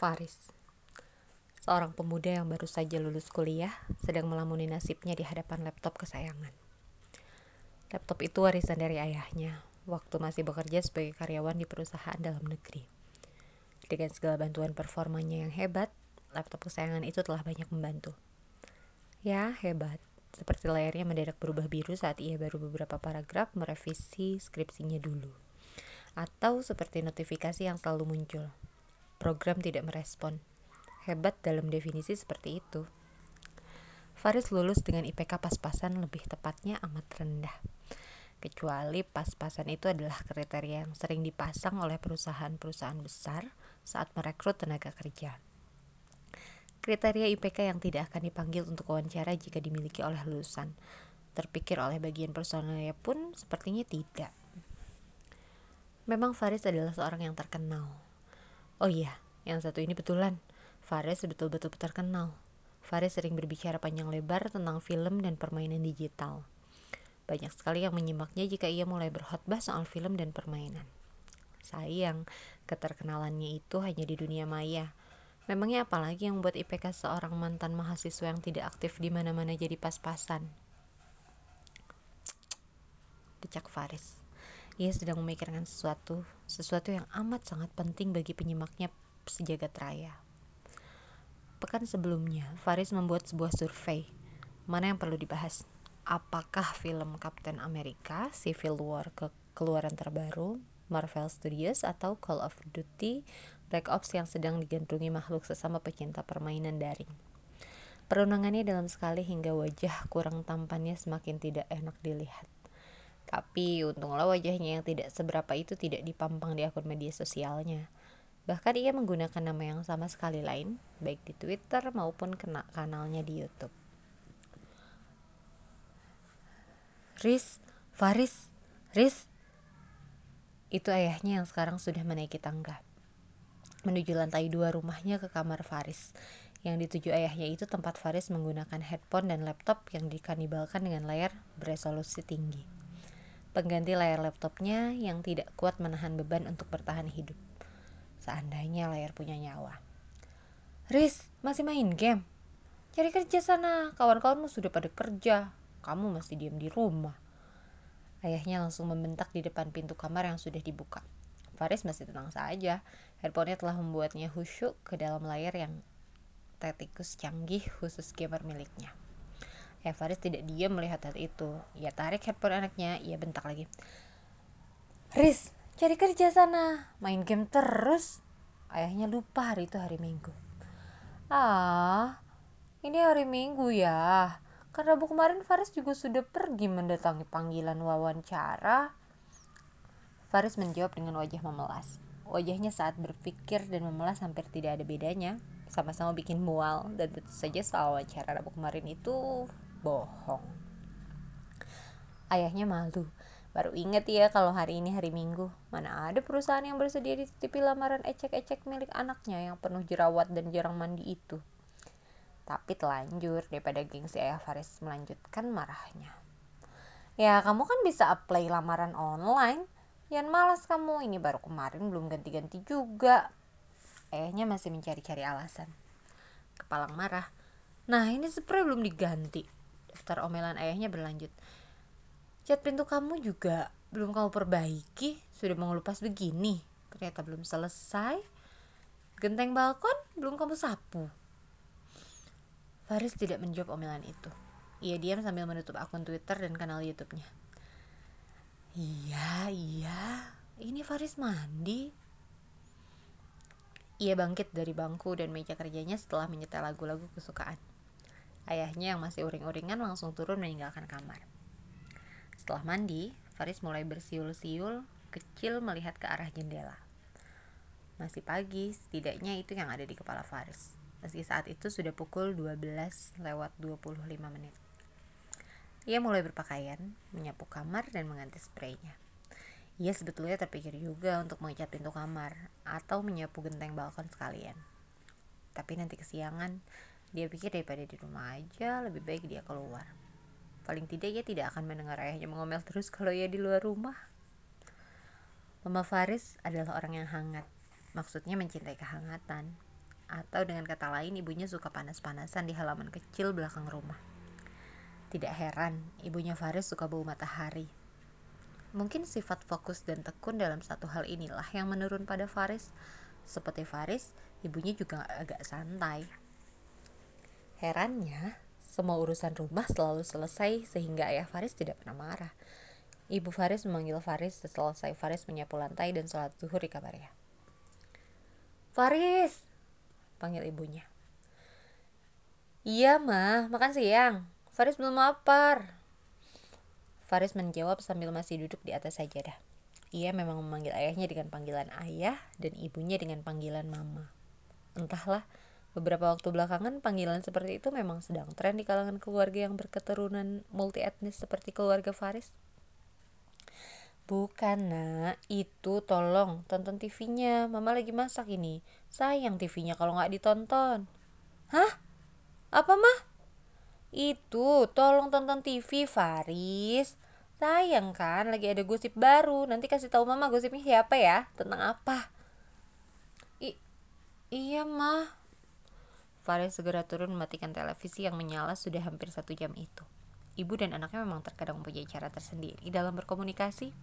Faris Seorang pemuda yang baru saja lulus kuliah sedang melamuni nasibnya di hadapan laptop kesayangan. Laptop itu warisan dari ayahnya waktu masih bekerja sebagai karyawan di perusahaan dalam negeri. Dengan segala bantuan performanya yang hebat, laptop kesayangan itu telah banyak membantu. Ya, hebat. Seperti layarnya mendadak berubah biru saat ia baru beberapa paragraf merevisi skripsinya dulu. Atau seperti notifikasi yang selalu muncul program tidak merespon. Hebat dalam definisi seperti itu. Faris lulus dengan IPK pas-pasan lebih tepatnya amat rendah. Kecuali pas-pasan itu adalah kriteria yang sering dipasang oleh perusahaan-perusahaan besar saat merekrut tenaga kerja. Kriteria IPK yang tidak akan dipanggil untuk wawancara jika dimiliki oleh lulusan. Terpikir oleh bagian personalnya pun sepertinya tidak. Memang Faris adalah seorang yang terkenal, Oh iya, yang satu ini betulan. Fares betul-betul terkenal. Fares sering berbicara panjang lebar tentang film dan permainan digital. Banyak sekali yang menyimaknya jika ia mulai berkhotbah soal film dan permainan. Sayang, keterkenalannya itu hanya di dunia maya. Memangnya apalagi yang membuat IPK seorang mantan mahasiswa yang tidak aktif di mana-mana jadi pas-pasan? Decak Faris. Ia sedang memikirkan sesuatu, sesuatu yang amat sangat penting bagi penyimaknya sejagat raya. Pekan sebelumnya, Faris membuat sebuah survei. Mana yang perlu dibahas? Apakah film Captain America Civil War ke keluaran terbaru, Marvel Studios atau Call of Duty Black Ops yang sedang digandrungi makhluk sesama pecinta permainan daring? Perundangannya dalam sekali hingga wajah kurang tampannya semakin tidak enak dilihat. Tapi untunglah wajahnya yang tidak seberapa itu tidak dipampang di akun media sosialnya. Bahkan ia menggunakan nama yang sama sekali lain, baik di Twitter maupun kena kanalnya di YouTube. Riz, Faris, Riz. Itu ayahnya yang sekarang sudah menaiki tangga. Menuju lantai dua rumahnya ke kamar Faris. Yang dituju ayahnya itu tempat Faris menggunakan headphone dan laptop yang dikanibalkan dengan layar beresolusi tinggi pengganti layar laptopnya yang tidak kuat menahan beban untuk bertahan hidup. Seandainya layar punya nyawa. Riz, masih main game? Cari kerja sana, kawan-kawanmu sudah pada kerja. Kamu masih diam di rumah. Ayahnya langsung membentak di depan pintu kamar yang sudah dibuka. Faris masih tenang saja. Handphonenya telah membuatnya khusyuk ke dalam layar yang tetikus canggih khusus gamer miliknya. Ya Faris tidak diam melihat hal itu. Ia tarik handphone anaknya, ia bentak lagi. Riz, cari kerja sana. Main game terus. Ayahnya lupa hari itu hari Minggu. Ah, ini hari Minggu ya. Karena bu kemarin Faris juga sudah pergi mendatangi panggilan wawancara. Faris menjawab dengan wajah memelas. Wajahnya saat berpikir dan memelas hampir tidak ada bedanya. Sama-sama bikin mual dan tentu saja soal wawancara Rabu kemarin itu bohong. Ayahnya malu. Baru inget ya kalau hari ini hari Minggu. Mana ada perusahaan yang bersedia dititipi lamaran ecek-ecek milik anaknya yang penuh jerawat dan jarang mandi itu. Tapi telanjur daripada gengsi ayah Faris melanjutkan marahnya. Ya kamu kan bisa apply lamaran online. Yang malas kamu, ini baru kemarin belum ganti-ganti juga. Ayahnya masih mencari-cari alasan. Kepalang marah. Nah ini spray belum diganti Daftar omelan ayahnya berlanjut. Cat pintu kamu juga belum kamu perbaiki, sudah mengelupas begini. Ternyata belum selesai. Genteng balkon belum kamu sapu. Faris tidak menjawab omelan itu. Ia diam sambil menutup akun Twitter dan kanal YouTube-nya. Iya, iya. Ini Faris mandi. Ia bangkit dari bangku dan meja kerjanya setelah menyetel lagu-lagu kesukaan. Ayahnya yang masih uring-uringan langsung turun meninggalkan kamar. Setelah mandi, Faris mulai bersiul-siul kecil melihat ke arah jendela. Masih pagi, setidaknya itu yang ada di kepala Faris. Meski saat itu sudah pukul 12 lewat 25 menit. Ia mulai berpakaian, menyapu kamar dan mengganti spraynya. Ia sebetulnya terpikir juga untuk mengecat pintu kamar atau menyapu genteng balkon sekalian. Tapi nanti kesiangan, dia pikir daripada di rumah aja lebih baik dia keluar. Paling tidak ia tidak akan mendengar ayahnya mengomel terus kalau ia di luar rumah. Mama Faris adalah orang yang hangat. Maksudnya mencintai kehangatan. Atau dengan kata lain, ibunya suka panas-panasan di halaman kecil belakang rumah. Tidak heran, ibunya Faris suka bau matahari. Mungkin sifat fokus dan tekun dalam satu hal inilah yang menurun pada Faris. Seperti Faris, ibunya juga agak santai. Herannya, semua urusan rumah selalu selesai sehingga ayah Faris tidak pernah marah. Ibu Faris memanggil Faris selesai Faris menyapu lantai dan sholat zuhur di kamarnya. Faris, panggil ibunya. Iya, mah, makan siang. Faris belum lapar. Faris menjawab sambil masih duduk di atas sajadah. Ia memang memanggil ayahnya dengan panggilan ayah dan ibunya dengan panggilan mama. Entahlah, beberapa waktu belakangan panggilan seperti itu memang sedang tren di kalangan keluarga yang berketurunan multi etnis seperti keluarga Faris. Bukan nak, itu tolong tonton TV-nya. Mama lagi masak ini. Sayang TV-nya kalau nggak ditonton. Hah? Apa mah? Itu, tolong tonton TV Faris. Sayang kan, lagi ada gosip baru. Nanti kasih tahu mama gosipnya siapa ya? Tentang apa? I iya mah. Faris segera turun mematikan televisi yang menyala sudah hampir satu jam itu. Ibu dan anaknya memang terkadang punya cara tersendiri dalam berkomunikasi.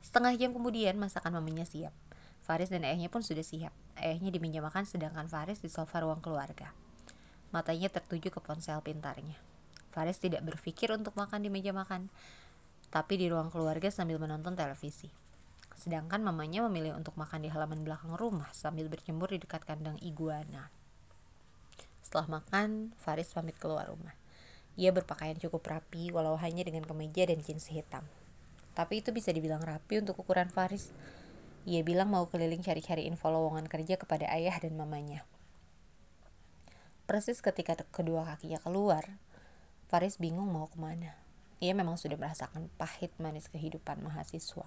Setengah jam kemudian masakan mamanya siap. Faris dan ayahnya pun sudah siap. Ayahnya di meja makan sedangkan Faris di sofa ruang keluarga. Matanya tertuju ke ponsel pintarnya. Faris tidak berpikir untuk makan di meja makan, tapi di ruang keluarga sambil menonton televisi. Sedangkan mamanya memilih untuk makan di halaman belakang rumah sambil berjemur di dekat kandang iguana. Setelah makan, Faris pamit keluar rumah. Ia berpakaian cukup rapi walau hanya dengan kemeja dan jeans hitam. Tapi itu bisa dibilang rapi untuk ukuran Faris. Ia bilang mau keliling cari-cari info lowongan kerja kepada ayah dan mamanya. Persis ketika kedua kakinya keluar, Faris bingung mau ke mana. Ia memang sudah merasakan pahit manis kehidupan mahasiswa.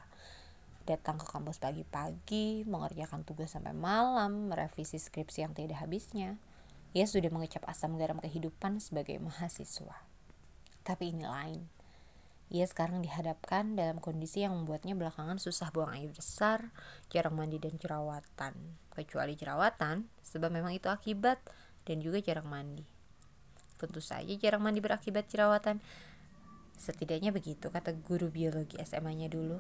Datang ke kampus pagi-pagi, mengerjakan tugas sampai malam, merevisi skripsi yang tidak habisnya. Ia sudah mengecap asam garam kehidupan sebagai mahasiswa. Tapi ini lain ia sekarang dihadapkan dalam kondisi yang membuatnya belakangan susah buang air besar, jarang mandi dan jerawatan. Kecuali jerawatan, sebab memang itu akibat dan juga jarang mandi. Tentu saja jarang mandi berakibat jerawatan. Setidaknya begitu kata guru biologi SMA-nya dulu.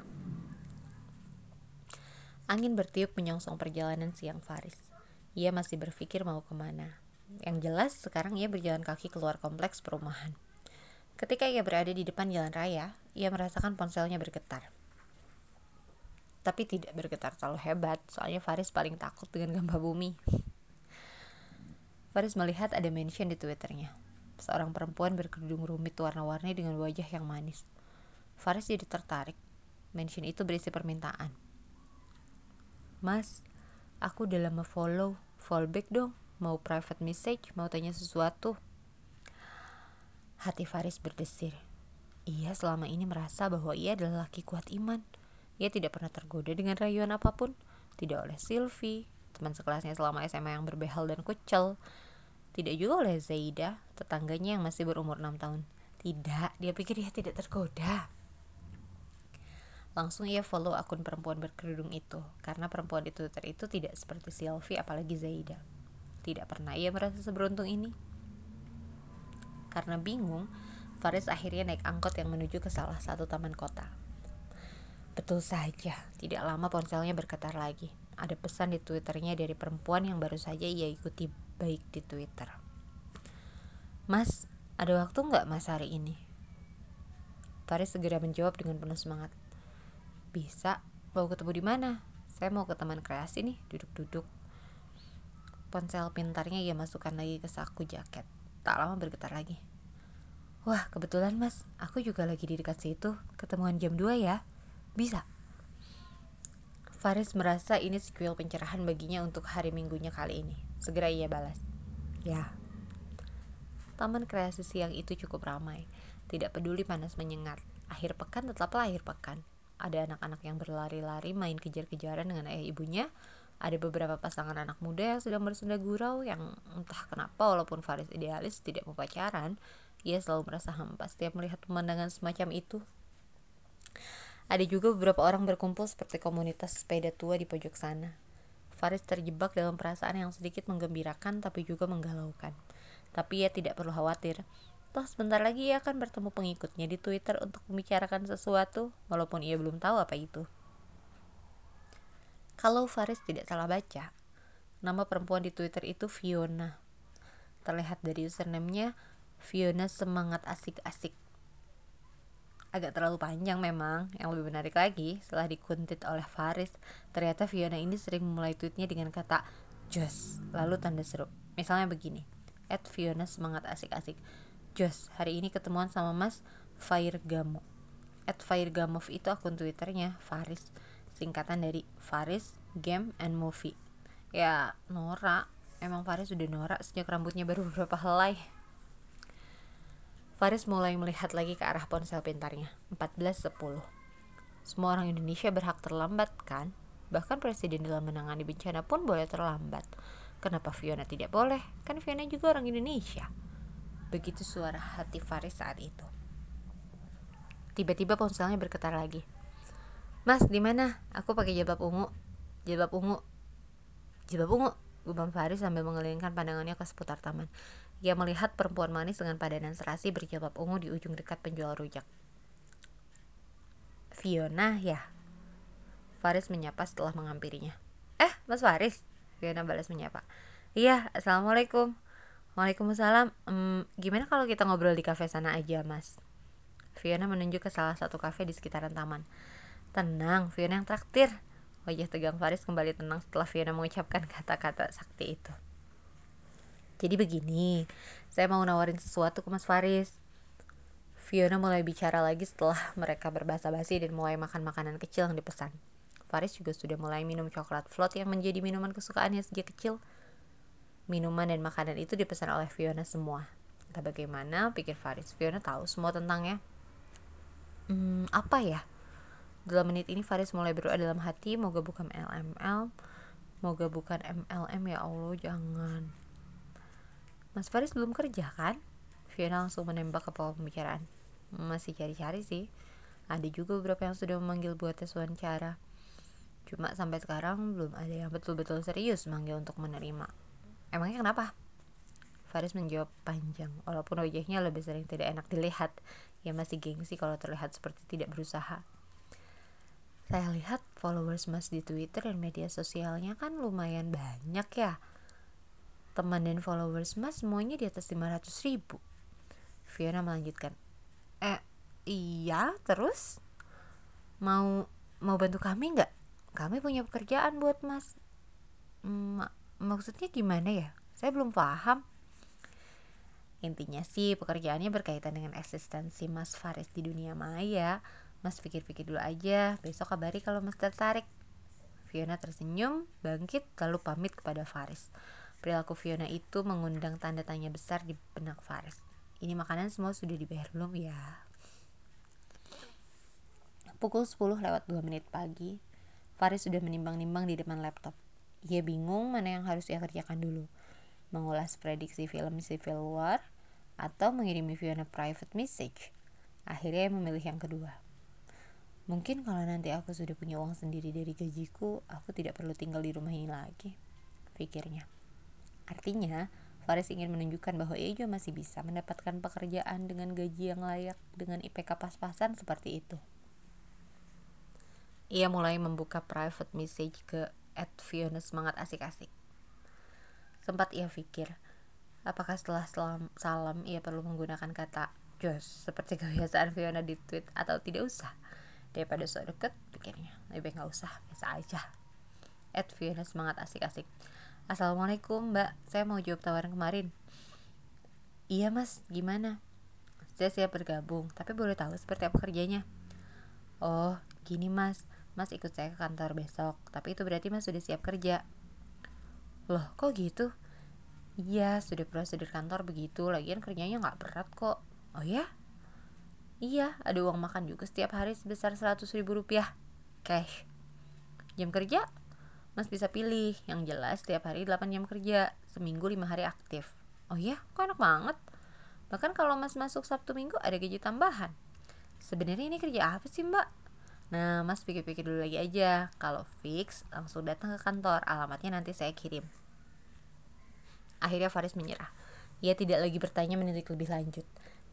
Angin bertiup menyongsong perjalanan siang Faris. Ia masih berpikir mau ke mana. Yang jelas sekarang ia berjalan kaki keluar kompleks perumahan. Ketika ia berada di depan jalan raya, ia merasakan ponselnya bergetar. Tapi tidak bergetar terlalu hebat, soalnya Faris paling takut dengan gempa bumi. Faris melihat ada mention di twitternya. Seorang perempuan berkerudung rumit warna-warni dengan wajah yang manis. Faris jadi tertarik. Mention itu berisi permintaan. Mas, aku udah lama follow. Fallback dong. Mau private message, mau tanya sesuatu. Hati Faris berdesir. Ia selama ini merasa bahwa ia adalah laki kuat iman. Ia tidak pernah tergoda dengan rayuan apa pun, tidak oleh Sylvie, teman sekelasnya selama SMA yang berbehal dan kucel, tidak juga oleh Zaida, tetangganya yang masih berumur 6 tahun. Tidak, dia pikir ia tidak tergoda. Langsung ia follow akun perempuan berkerudung itu, karena perempuan di Twitter itu tidak seperti Sylvie apalagi Zaida. Tidak pernah ia merasa seberuntung ini. Karena bingung, Faris akhirnya naik angkot yang menuju ke salah satu taman kota. Betul saja, tidak lama ponselnya bergetar lagi. Ada pesan di twitternya dari perempuan yang baru saja ia ikuti baik di twitter. Mas, ada waktu nggak mas hari ini? Faris segera menjawab dengan penuh semangat. Bisa, mau ketemu di mana? Saya mau ke taman kreasi nih, duduk-duduk. Ponsel pintarnya ia masukkan lagi ke saku jaket. Tak lama bergetar lagi. Wah, kebetulan mas, aku juga lagi di dekat situ. Ketemuan jam 2 ya. Bisa? Faris merasa ini sequel pencerahan baginya untuk hari minggunya kali ini. Segera ia balas. Ya. Taman kreasi siang itu cukup ramai. Tidak peduli panas menyengat. Akhir pekan tetaplah akhir pekan. Ada anak-anak yang berlari-lari main kejar-kejaran dengan ayah ibunya ada beberapa pasangan anak muda yang sedang bersenda gurau yang entah kenapa walaupun Faris idealis tidak mau pacaran, ia selalu merasa hampa setiap melihat pemandangan semacam itu. Ada juga beberapa orang berkumpul seperti komunitas sepeda tua di pojok sana. Faris terjebak dalam perasaan yang sedikit menggembirakan tapi juga menggalaukan. Tapi ia tidak perlu khawatir. Toh sebentar lagi ia akan bertemu pengikutnya di Twitter untuk membicarakan sesuatu, walaupun ia belum tahu apa itu. Kalau Faris tidak salah baca, nama perempuan di Twitter itu Fiona. Terlihat dari username-nya, Fiona semangat asik-asik agak terlalu panjang memang. Yang lebih menarik lagi, setelah dikuntit oleh Faris, ternyata Fiona ini sering memulai tweetnya dengan kata Jos, lalu tanda seru. Misalnya begini, at Fiona semangat asik-asik. Jos, hari ini ketemuan sama Mas Gamo. At Gamov itu akun twitternya Faris, singkatan dari Faris Game and Movie. Ya, Nora. Emang Faris sudah norak sejak rambutnya baru beberapa helai. Faris mulai melihat lagi ke arah ponsel pintarnya. 14.10. Semua orang Indonesia berhak terlambat, kan? Bahkan presiden dalam menangani bencana pun boleh terlambat. Kenapa Fiona tidak boleh? Kan Fiona juga orang Indonesia. Begitu suara hati Faris saat itu. Tiba-tiba ponselnya bergetar lagi. Mas, di mana? Aku pakai jilbab ungu. Jilbab ungu. Jilbab ungu. Gubam Faris sambil mengelilingkan pandangannya ke seputar taman. Ia melihat perempuan manis dengan padanan serasi berjilbab ungu di ujung dekat penjual rujak. Fiona ya? Faris menyapa setelah menghampirinya. Eh, Mas Faris? Fiona balas menyapa. Iya, Assalamualaikum. Waalaikumsalam. Hmm, gimana kalau kita ngobrol di kafe sana aja, Mas? Fiona menunjuk ke salah satu kafe di sekitaran taman. Tenang, Fiona yang traktir. Wajah tegang Faris kembali tenang setelah Fiona mengucapkan kata-kata sakti itu. Jadi begini, saya mau nawarin sesuatu ke Mas Faris. Fiona mulai bicara lagi setelah mereka berbahasa basi dan mulai makan makanan kecil yang dipesan. Faris juga sudah mulai minum coklat float yang menjadi minuman kesukaannya sejak kecil. Minuman dan makanan itu dipesan oleh Fiona semua. Entah bagaimana, pikir Faris. Fiona tahu semua tentangnya. Hmm, apa ya? Dalam menit ini Faris mulai berdoa dalam hati, moga bukan LML, moga bukan MLM ya Allah, jangan. Mas Faris belum kerja kan? Fiona langsung menembak ke pawang pembicaraan. Masih cari-cari sih. Ada juga beberapa yang sudah memanggil buat tes wawancara. Cuma sampai sekarang belum ada yang betul-betul serius manggil untuk menerima. Emangnya kenapa? Faris menjawab panjang, walaupun wajahnya lebih sering tidak enak dilihat. Ia masih gengsi kalau terlihat seperti tidak berusaha. Saya lihat followers Mas di Twitter dan media sosialnya kan lumayan banyak ya teman dan followers mas semuanya di atas 500 ribu Fiona melanjutkan eh iya terus mau mau bantu kami nggak kami punya pekerjaan buat mas M maksudnya gimana ya? Saya belum paham. Intinya sih pekerjaannya berkaitan dengan eksistensi mas Faris di dunia maya. Mas pikir-pikir dulu aja. Besok kabari kalau mas tertarik. Fiona tersenyum bangkit lalu pamit kepada Faris. Perilaku Fiona itu mengundang tanda tanya besar di benak Faris. Ini makanan semua sudah dibayar belum? Ya? Pukul 10 lewat 2 menit pagi, Faris sudah menimbang-nimbang di depan laptop. Ia bingung mana yang harus ia kerjakan dulu. Mengulas prediksi film Civil War atau mengirimi Fiona private message. Akhirnya memilih yang kedua. Mungkin kalau nanti aku sudah punya uang sendiri dari gajiku, aku tidak perlu tinggal di rumah ini lagi, pikirnya. Artinya, Faris ingin menunjukkan bahwa ia juga masih bisa mendapatkan pekerjaan dengan gaji yang layak dengan IPK pas-pasan seperti itu. Ia mulai membuka private message ke at Fiona semangat asik-asik. Sempat ia pikir, apakah setelah salam, salam ia perlu menggunakan kata Jos seperti kebiasaan Fiona di tweet atau tidak usah. Daripada so deket, pikirnya lebih baik usah, biasa aja. At Fiona semangat asik-asik. Assalamualaikum mbak, saya mau jawab tawaran kemarin Iya mas, gimana? Saya siap bergabung, tapi boleh tahu seperti apa kerjanya? Oh, gini mas, mas ikut saya ke kantor besok Tapi itu berarti mas sudah siap kerja Loh, kok gitu? Iya, sudah prosedur kantor begitu Lagian kerjanya gak berat kok Oh ya? Iya, ada uang makan juga setiap hari sebesar 100 ribu rupiah Cash Jam kerja Mas bisa pilih yang jelas setiap hari 8 jam kerja, seminggu 5 hari aktif. Oh iya, kok enak banget. Bahkan kalau Mas masuk Sabtu Minggu ada gaji tambahan. Sebenarnya ini kerja apa sih, Mbak? Nah, Mas pikir-pikir dulu lagi aja. Kalau fix, langsung datang ke kantor. Alamatnya nanti saya kirim. Akhirnya Faris menyerah. Ia tidak lagi bertanya menilik lebih lanjut.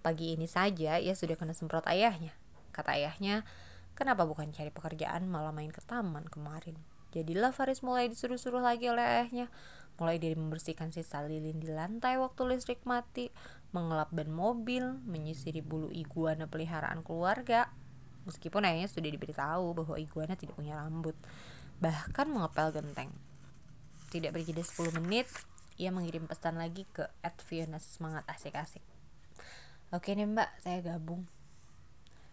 Pagi ini saja ia sudah kena semprot ayahnya. Kata ayahnya, kenapa bukan cari pekerjaan malah main ke taman kemarin. Jadilah Faris mulai disuruh-suruh lagi oleh ayahnya. Mulai dari membersihkan sisa lilin di lantai waktu listrik mati, mengelap ban mobil, menyisiri bulu iguana peliharaan keluarga, meskipun ayahnya sudah diberitahu bahwa iguana tidak punya rambut. Bahkan mengepel genteng. Tidak berjeda 10 menit ia mengirim pesan lagi ke Ed semangat asik-asik. Oke nih mbak saya gabung.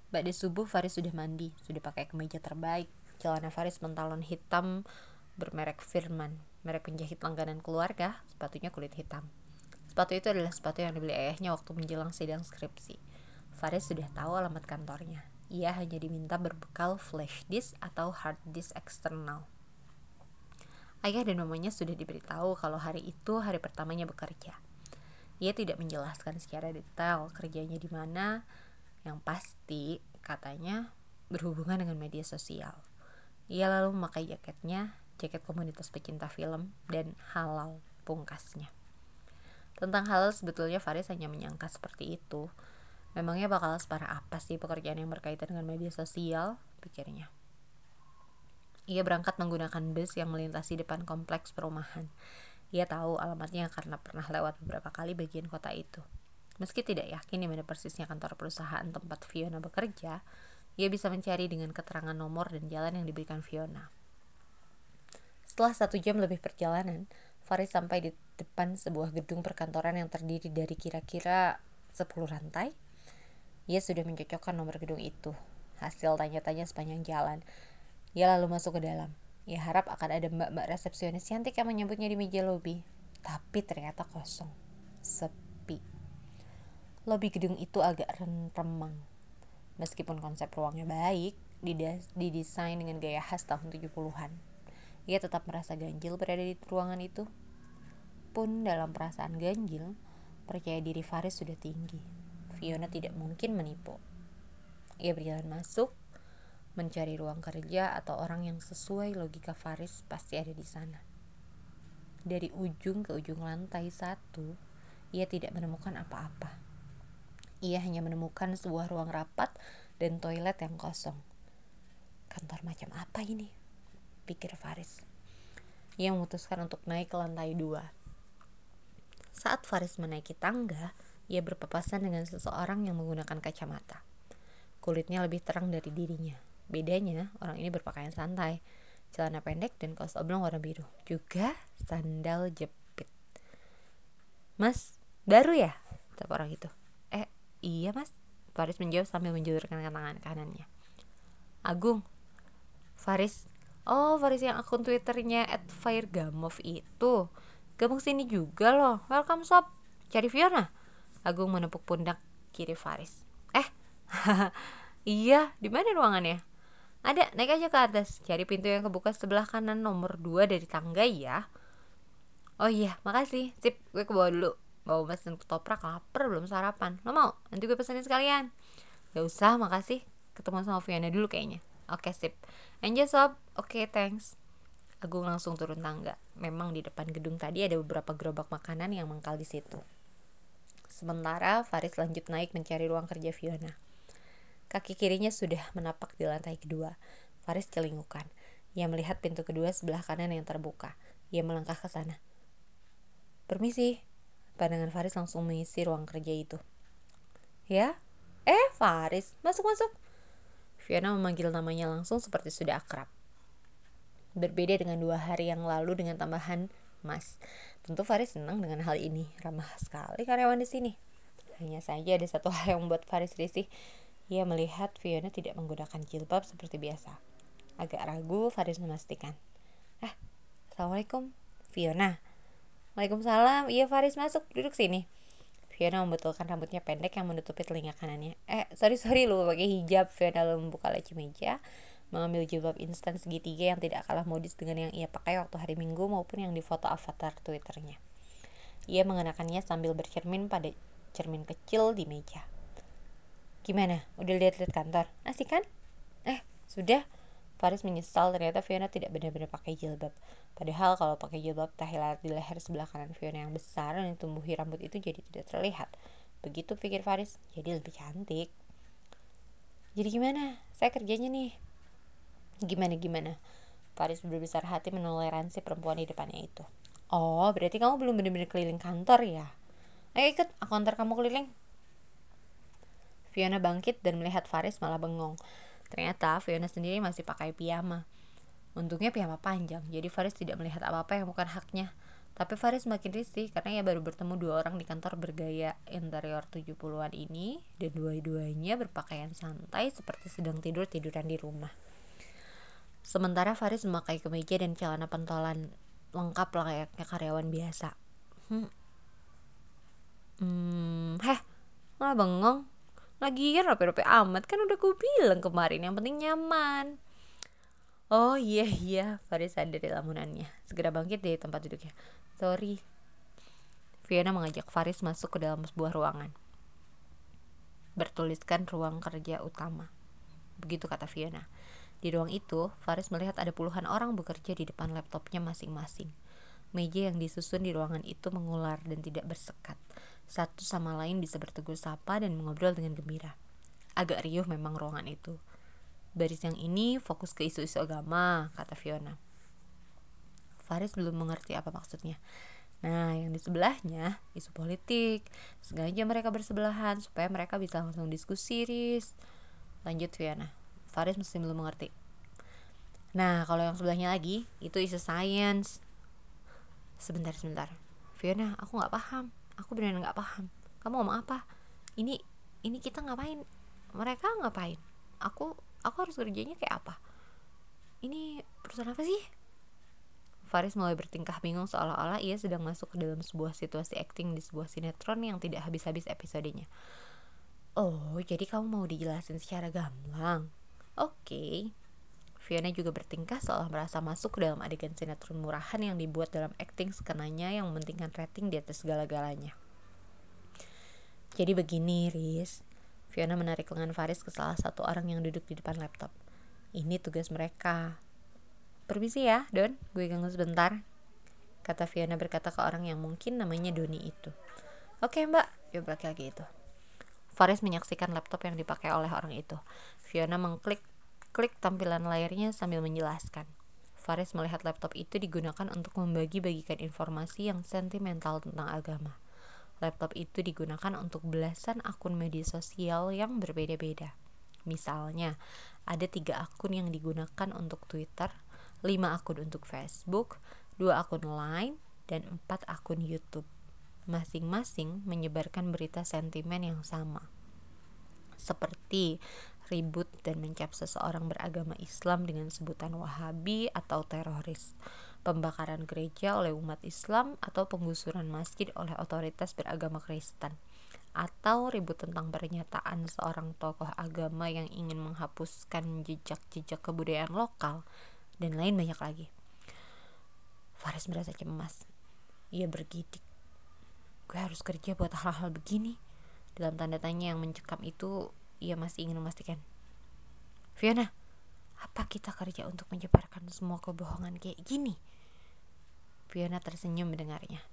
Mbak di subuh Faris sudah mandi, sudah pakai kemeja terbaik. Celana Faris mentalon hitam bermerek Firman, merek penjahit langganan keluarga, sepatunya kulit hitam. Sepatu itu adalah sepatu yang dibeli ayahnya waktu menjelang sidang skripsi. Faris sudah tahu alamat kantornya ia hanya diminta berbekal flash disk atau hard disk eksternal. Ayah dan mamanya sudah diberitahu kalau hari itu hari pertamanya bekerja. Ia tidak menjelaskan secara detail kerjanya di mana, yang pasti katanya berhubungan dengan media sosial. Ia lalu memakai jaketnya, jaket komunitas pecinta film, dan halal pungkasnya. Tentang halal sebetulnya Faris hanya menyangka seperti itu, Memangnya bakal separah apa sih pekerjaan yang berkaitan dengan media sosial? Pikirnya. Ia berangkat menggunakan bus yang melintasi depan kompleks perumahan. Ia tahu alamatnya karena pernah lewat beberapa kali bagian kota itu. Meski tidak yakin di mana persisnya kantor perusahaan tempat Fiona bekerja, ia bisa mencari dengan keterangan nomor dan jalan yang diberikan Fiona. Setelah satu jam lebih perjalanan, Faris sampai di depan sebuah gedung perkantoran yang terdiri dari kira-kira 10 rantai ia sudah mencocokkan nomor gedung itu. Hasil tanya-tanya sepanjang jalan. Ia lalu masuk ke dalam. Ia harap akan ada mbak-mbak resepsionis cantik yang menyebutnya di meja lobi. Tapi ternyata kosong. Sepi. Lobi gedung itu agak remang. Meskipun konsep ruangnya baik, didesain dengan gaya khas tahun 70-an. Ia tetap merasa ganjil berada di ruangan itu. Pun dalam perasaan ganjil, percaya diri Faris sudah tinggi. Fiona tidak mungkin menipu. Ia berjalan masuk, mencari ruang kerja atau orang yang sesuai logika Faris pasti ada di sana. Dari ujung ke ujung lantai satu, ia tidak menemukan apa-apa. Ia hanya menemukan sebuah ruang rapat dan toilet yang kosong. Kantor macam apa ini? Pikir Faris. Ia memutuskan untuk naik ke lantai dua. Saat Faris menaiki tangga, ia berpapasan dengan seseorang yang menggunakan kacamata. Kulitnya lebih terang dari dirinya. Bedanya, orang ini berpakaian santai, celana pendek dan kaos oblong warna biru. Juga sandal jepit. Mas, baru ya? Kata orang itu. Eh, iya mas. Faris menjawab sambil menjulurkan tangan kanannya. Agung. Faris. Oh, Faris yang akun Twitternya at Firegamov itu. Gabung sini juga loh. Welcome sob. Cari Fiona. Agung menepuk pundak kiri Faris. Eh, iya, di mana ruangannya? Ada, naik aja ke atas. Cari pintu yang kebuka sebelah kanan nomor 2 dari tangga ya. Oh iya, makasih. Sip, gue ke bawah dulu. Bawa pesen ketoprak, lapar, belum sarapan. Lo mau? Nanti gue pesenin sekalian. Gak usah, makasih. Ketemu sama Fiona dulu kayaknya. Oke, sip. Enjoy sob. Oke, thanks. Agung langsung turun tangga. Memang di depan gedung tadi ada beberapa gerobak makanan yang mangkal di situ. Sementara Faris lanjut naik mencari ruang kerja Fiona. Kaki kirinya sudah menapak di lantai kedua. Faris celingukan. Ia melihat pintu kedua sebelah kanan yang terbuka. Ia melangkah ke sana. Permisi. Pandangan Faris langsung mengisi ruang kerja itu. Ya? Eh, Faris, masuk-masuk. Fiona memanggil namanya langsung seperti sudah akrab. Berbeda dengan dua hari yang lalu dengan tambahan Mas. Tentu Faris senang dengan hal ini. Ramah sekali karyawan di sini. Hanya saja ada satu hal yang membuat Faris risih. Ia melihat Fiona tidak menggunakan jilbab seperti biasa. Agak ragu, Faris memastikan. Eh, Assalamualaikum, Fiona. Waalaikumsalam. Iya, Faris masuk. Duduk sini. Fiona membetulkan rambutnya pendek yang menutupi telinga kanannya. Eh, sorry sorry lu pakai hijab. Fiona lalu membuka laci meja mengambil jilbab instan segitiga yang tidak kalah modis dengan yang ia pakai waktu hari Minggu maupun yang di foto avatar Twitternya. Ia mengenakannya sambil bercermin pada cermin kecil di meja. Gimana? Udah lihat-lihat kantor? Asik kan? Eh, Sudah, Faris menyesal ternyata Fiona tidak benar-benar pakai jilbab. Padahal kalau pakai jilbab tahilat di leher sebelah kanan Fiona yang besar dan tumbuhi rambut itu jadi tidak terlihat. Begitu pikir Faris, jadi lebih cantik. Jadi gimana? Saya kerjanya nih. Gimana gimana? Faris berbesar hati menoleransi perempuan di depannya itu. Oh, berarti kamu belum benar-benar keliling kantor ya? Ayo ikut, aku antar kamu keliling. Fiona bangkit dan melihat Faris malah bengong. Ternyata Fiona sendiri masih pakai piyama. Untungnya piyama panjang, jadi Faris tidak melihat apa-apa yang bukan haknya. Tapi Faris makin risih karena ia baru bertemu dua orang di kantor bergaya interior 70-an ini dan dua-duanya berpakaian santai seperti sedang tidur-tiduran di rumah. Sementara Faris memakai kemeja dan celana pentolan lengkap layaknya karyawan biasa. Hmm. Hmm, heh, malah bengong. Lagian rapi-rapi amat kan udah gue bilang kemarin yang penting nyaman. Oh iya iya, Faris sadar di lamunannya. Segera bangkit dari tempat duduknya. Sorry. Fiona mengajak Faris masuk ke dalam sebuah ruangan. Bertuliskan ruang kerja utama. Begitu kata Fiona. Di ruang itu, Faris melihat ada puluhan orang bekerja di depan laptopnya masing-masing. Meja yang disusun di ruangan itu mengular dan tidak bersekat. Satu sama lain bisa bertegur sapa dan mengobrol dengan gembira. Agak riuh memang ruangan itu. Baris yang ini fokus ke isu-isu agama, kata Fiona. Faris belum mengerti apa maksudnya. Nah, yang di sebelahnya isu politik. Sengaja mereka bersebelahan supaya mereka bisa langsung diskusi, Riz. Lanjut Fiona. Faris mesti belum mengerti. Nah, kalau yang sebelahnya lagi, itu isu sains. Sebentar, sebentar. Fiona, aku nggak paham aku benar nggak paham kamu ngomong apa ini ini kita ngapain mereka ngapain aku aku harus kerjanya kayak apa ini perusahaan apa sih Faris mulai bertingkah bingung seolah-olah ia sedang masuk ke dalam sebuah situasi acting di sebuah sinetron yang tidak habis-habis episodenya. Oh, jadi kamu mau dijelasin secara gamblang? Oke. Okay. Fiona juga bertingkah seolah merasa masuk ke dalam adegan sinetron murahan yang dibuat dalam acting skenanya yang mementingkan rating di atas segala-galanya. Jadi begini, Riz. Fiona menarik lengan Faris ke salah satu orang yang duduk di depan laptop. Ini tugas mereka. Permisi ya, Don. Gue ganggu sebentar. Kata Fiona berkata ke orang yang mungkin namanya Doni itu. Oke mbak, ya laki-laki itu. Faris menyaksikan laptop yang dipakai oleh orang itu. Fiona mengklik Klik tampilan layarnya sambil menjelaskan. Faris melihat laptop itu digunakan untuk membagi-bagikan informasi yang sentimental tentang agama. Laptop itu digunakan untuk belasan akun media sosial yang berbeda-beda. Misalnya, ada tiga akun yang digunakan untuk Twitter, lima akun untuk Facebook, dua akun Line, dan empat akun YouTube. Masing-masing menyebarkan berita sentimen yang sama. Seperti ribut dan mencap seseorang beragama Islam dengan sebutan Wahabi atau teroris, pembakaran gereja oleh umat Islam atau penggusuran masjid oleh otoritas beragama Kristen, atau ribut tentang pernyataan seorang tokoh agama yang ingin menghapuskan jejak-jejak kebudayaan lokal, dan lain banyak lagi. Faris merasa cemas. Ia bergidik. Gue harus kerja buat hal-hal begini. Dalam tanda tanya yang mencekam itu, ia masih ingin memastikan. Fiona, apa kita kerja untuk menyebarkan semua kebohongan kayak gini? Fiona tersenyum mendengarnya.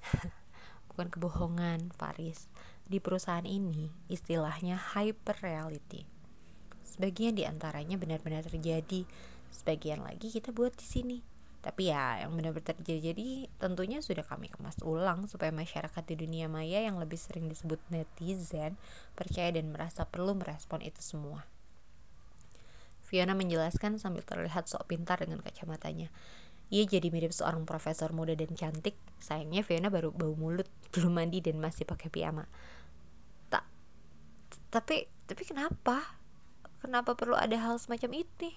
Bukan kebohongan, Faris. Di perusahaan ini, istilahnya hyper reality. Sebagian di antaranya benar-benar terjadi, sebagian lagi kita buat di sini. Tapi ya, yang benar-benar terjadi tentunya sudah kami kemas ulang supaya masyarakat di dunia maya yang lebih sering disebut netizen percaya dan merasa perlu merespon itu semua. Fiona menjelaskan sambil terlihat sok pintar dengan kacamatanya. Ia jadi mirip seorang profesor muda dan cantik. Sayangnya Fiona baru bau mulut, belum mandi dan masih pakai piyama. Tak, tapi tapi kenapa? Kenapa perlu ada hal semacam ini?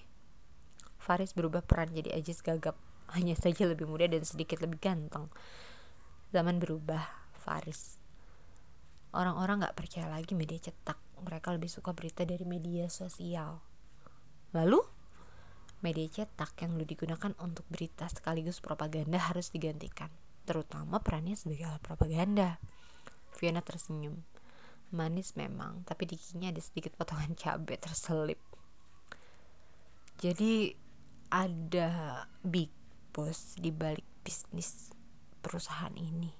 Faris berubah peran jadi Ajis gagap hanya saja lebih muda dan sedikit lebih ganteng. Zaman berubah, Faris. Orang-orang gak percaya lagi media cetak. Mereka lebih suka berita dari media sosial. Lalu, media cetak yang dulu digunakan untuk berita sekaligus propaganda harus digantikan. Terutama perannya sebagai alat propaganda. Fiona tersenyum. Manis memang, tapi di giginya ada sedikit potongan cabai terselip. Jadi ada big boss di balik bisnis perusahaan ini.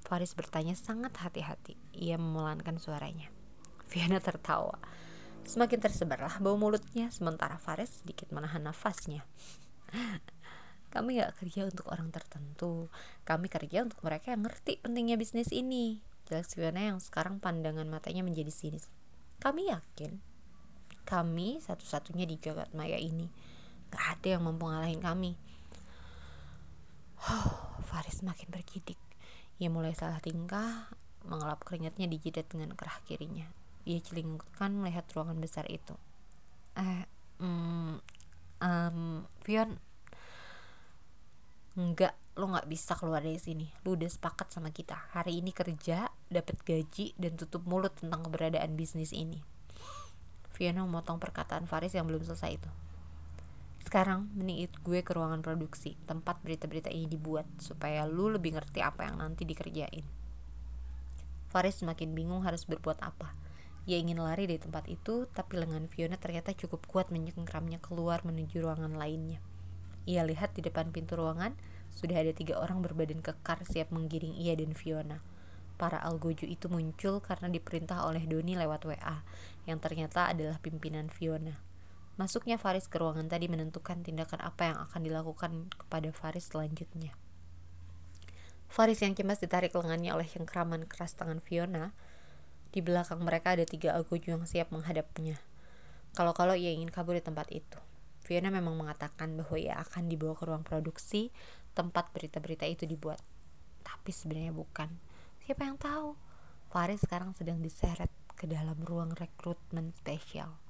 Faris bertanya sangat hati-hati. Ia memelankan suaranya. Fiona tertawa. Semakin tersebarlah bau mulutnya, sementara Faris sedikit menahan nafasnya. Kami gak kerja untuk orang tertentu. Kami kerja untuk mereka yang ngerti pentingnya bisnis ini. Jelas Fiona yang sekarang pandangan matanya menjadi sinis. Kami yakin kami satu-satunya di jagat maya ini. Gak ada yang mampu ngalahin kami. Oh, Faris makin bergidik. Ia mulai salah tingkah, mengelap keringatnya di jidat dengan kerah kirinya. Ia celingukkan melihat ruangan besar itu. Eh, mm, um, Fion, enggak, lo nggak bisa keluar dari sini. Lo udah sepakat sama kita. Hari ini kerja, dapat gaji, dan tutup mulut tentang keberadaan bisnis ini. Fiona memotong perkataan Faris yang belum selesai itu. Sekarang mending gue ke ruangan produksi, tempat berita-berita ini dibuat, supaya lu lebih ngerti apa yang nanti dikerjain. Faris semakin bingung harus berbuat apa. Ia ingin lari dari tempat itu, tapi lengan Fiona ternyata cukup kuat menyengkramnya keluar menuju ruangan lainnya. Ia lihat di depan pintu ruangan, sudah ada tiga orang berbadan kekar siap menggiring ia dan Fiona. Para algojo itu muncul karena diperintah oleh Doni lewat WA, yang ternyata adalah pimpinan Fiona. Masuknya Faris ke ruangan tadi menentukan tindakan apa yang akan dilakukan kepada Faris selanjutnya. Faris yang cemas ditarik lengannya oleh cengkraman keras tangan Fiona, di belakang mereka ada tiga algojo yang siap menghadapnya. Kalau-kalau ia ingin kabur di tempat itu. Fiona memang mengatakan bahwa ia akan dibawa ke ruang produksi tempat berita-berita itu dibuat. Tapi sebenarnya bukan. Siapa yang tahu? Faris sekarang sedang diseret ke dalam ruang rekrutmen spesial.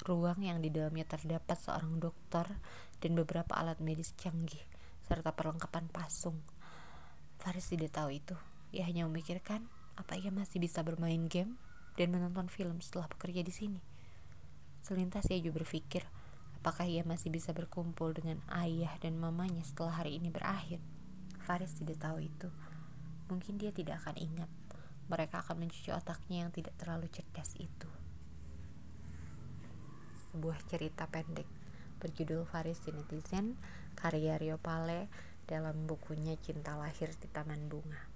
Ruang yang di dalamnya terdapat seorang dokter dan beberapa alat medis canggih serta perlengkapan pasung. Faris tidak tahu itu. Ia hanya memikirkan apa ia masih bisa bermain game dan menonton film setelah bekerja di sini? Selintas ia juga berpikir, apakah ia masih bisa berkumpul dengan ayah dan mamanya setelah hari ini berakhir? Faris tidak tahu itu. Mungkin dia tidak akan ingat. Mereka akan mencuci otaknya yang tidak terlalu cerdas itu. Sebuah cerita pendek berjudul Faris the Netizen karya Rio Pale dalam bukunya Cinta Lahir di Taman Bunga.